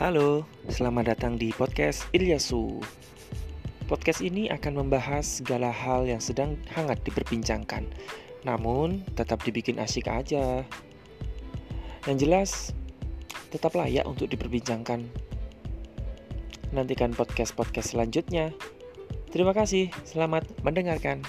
Halo, selamat datang di podcast Ilyasu. Podcast ini akan membahas segala hal yang sedang hangat diperbincangkan, namun tetap dibikin asik aja. Yang jelas, tetap layak untuk diperbincangkan. Nantikan podcast-podcast selanjutnya. Terima kasih, selamat mendengarkan.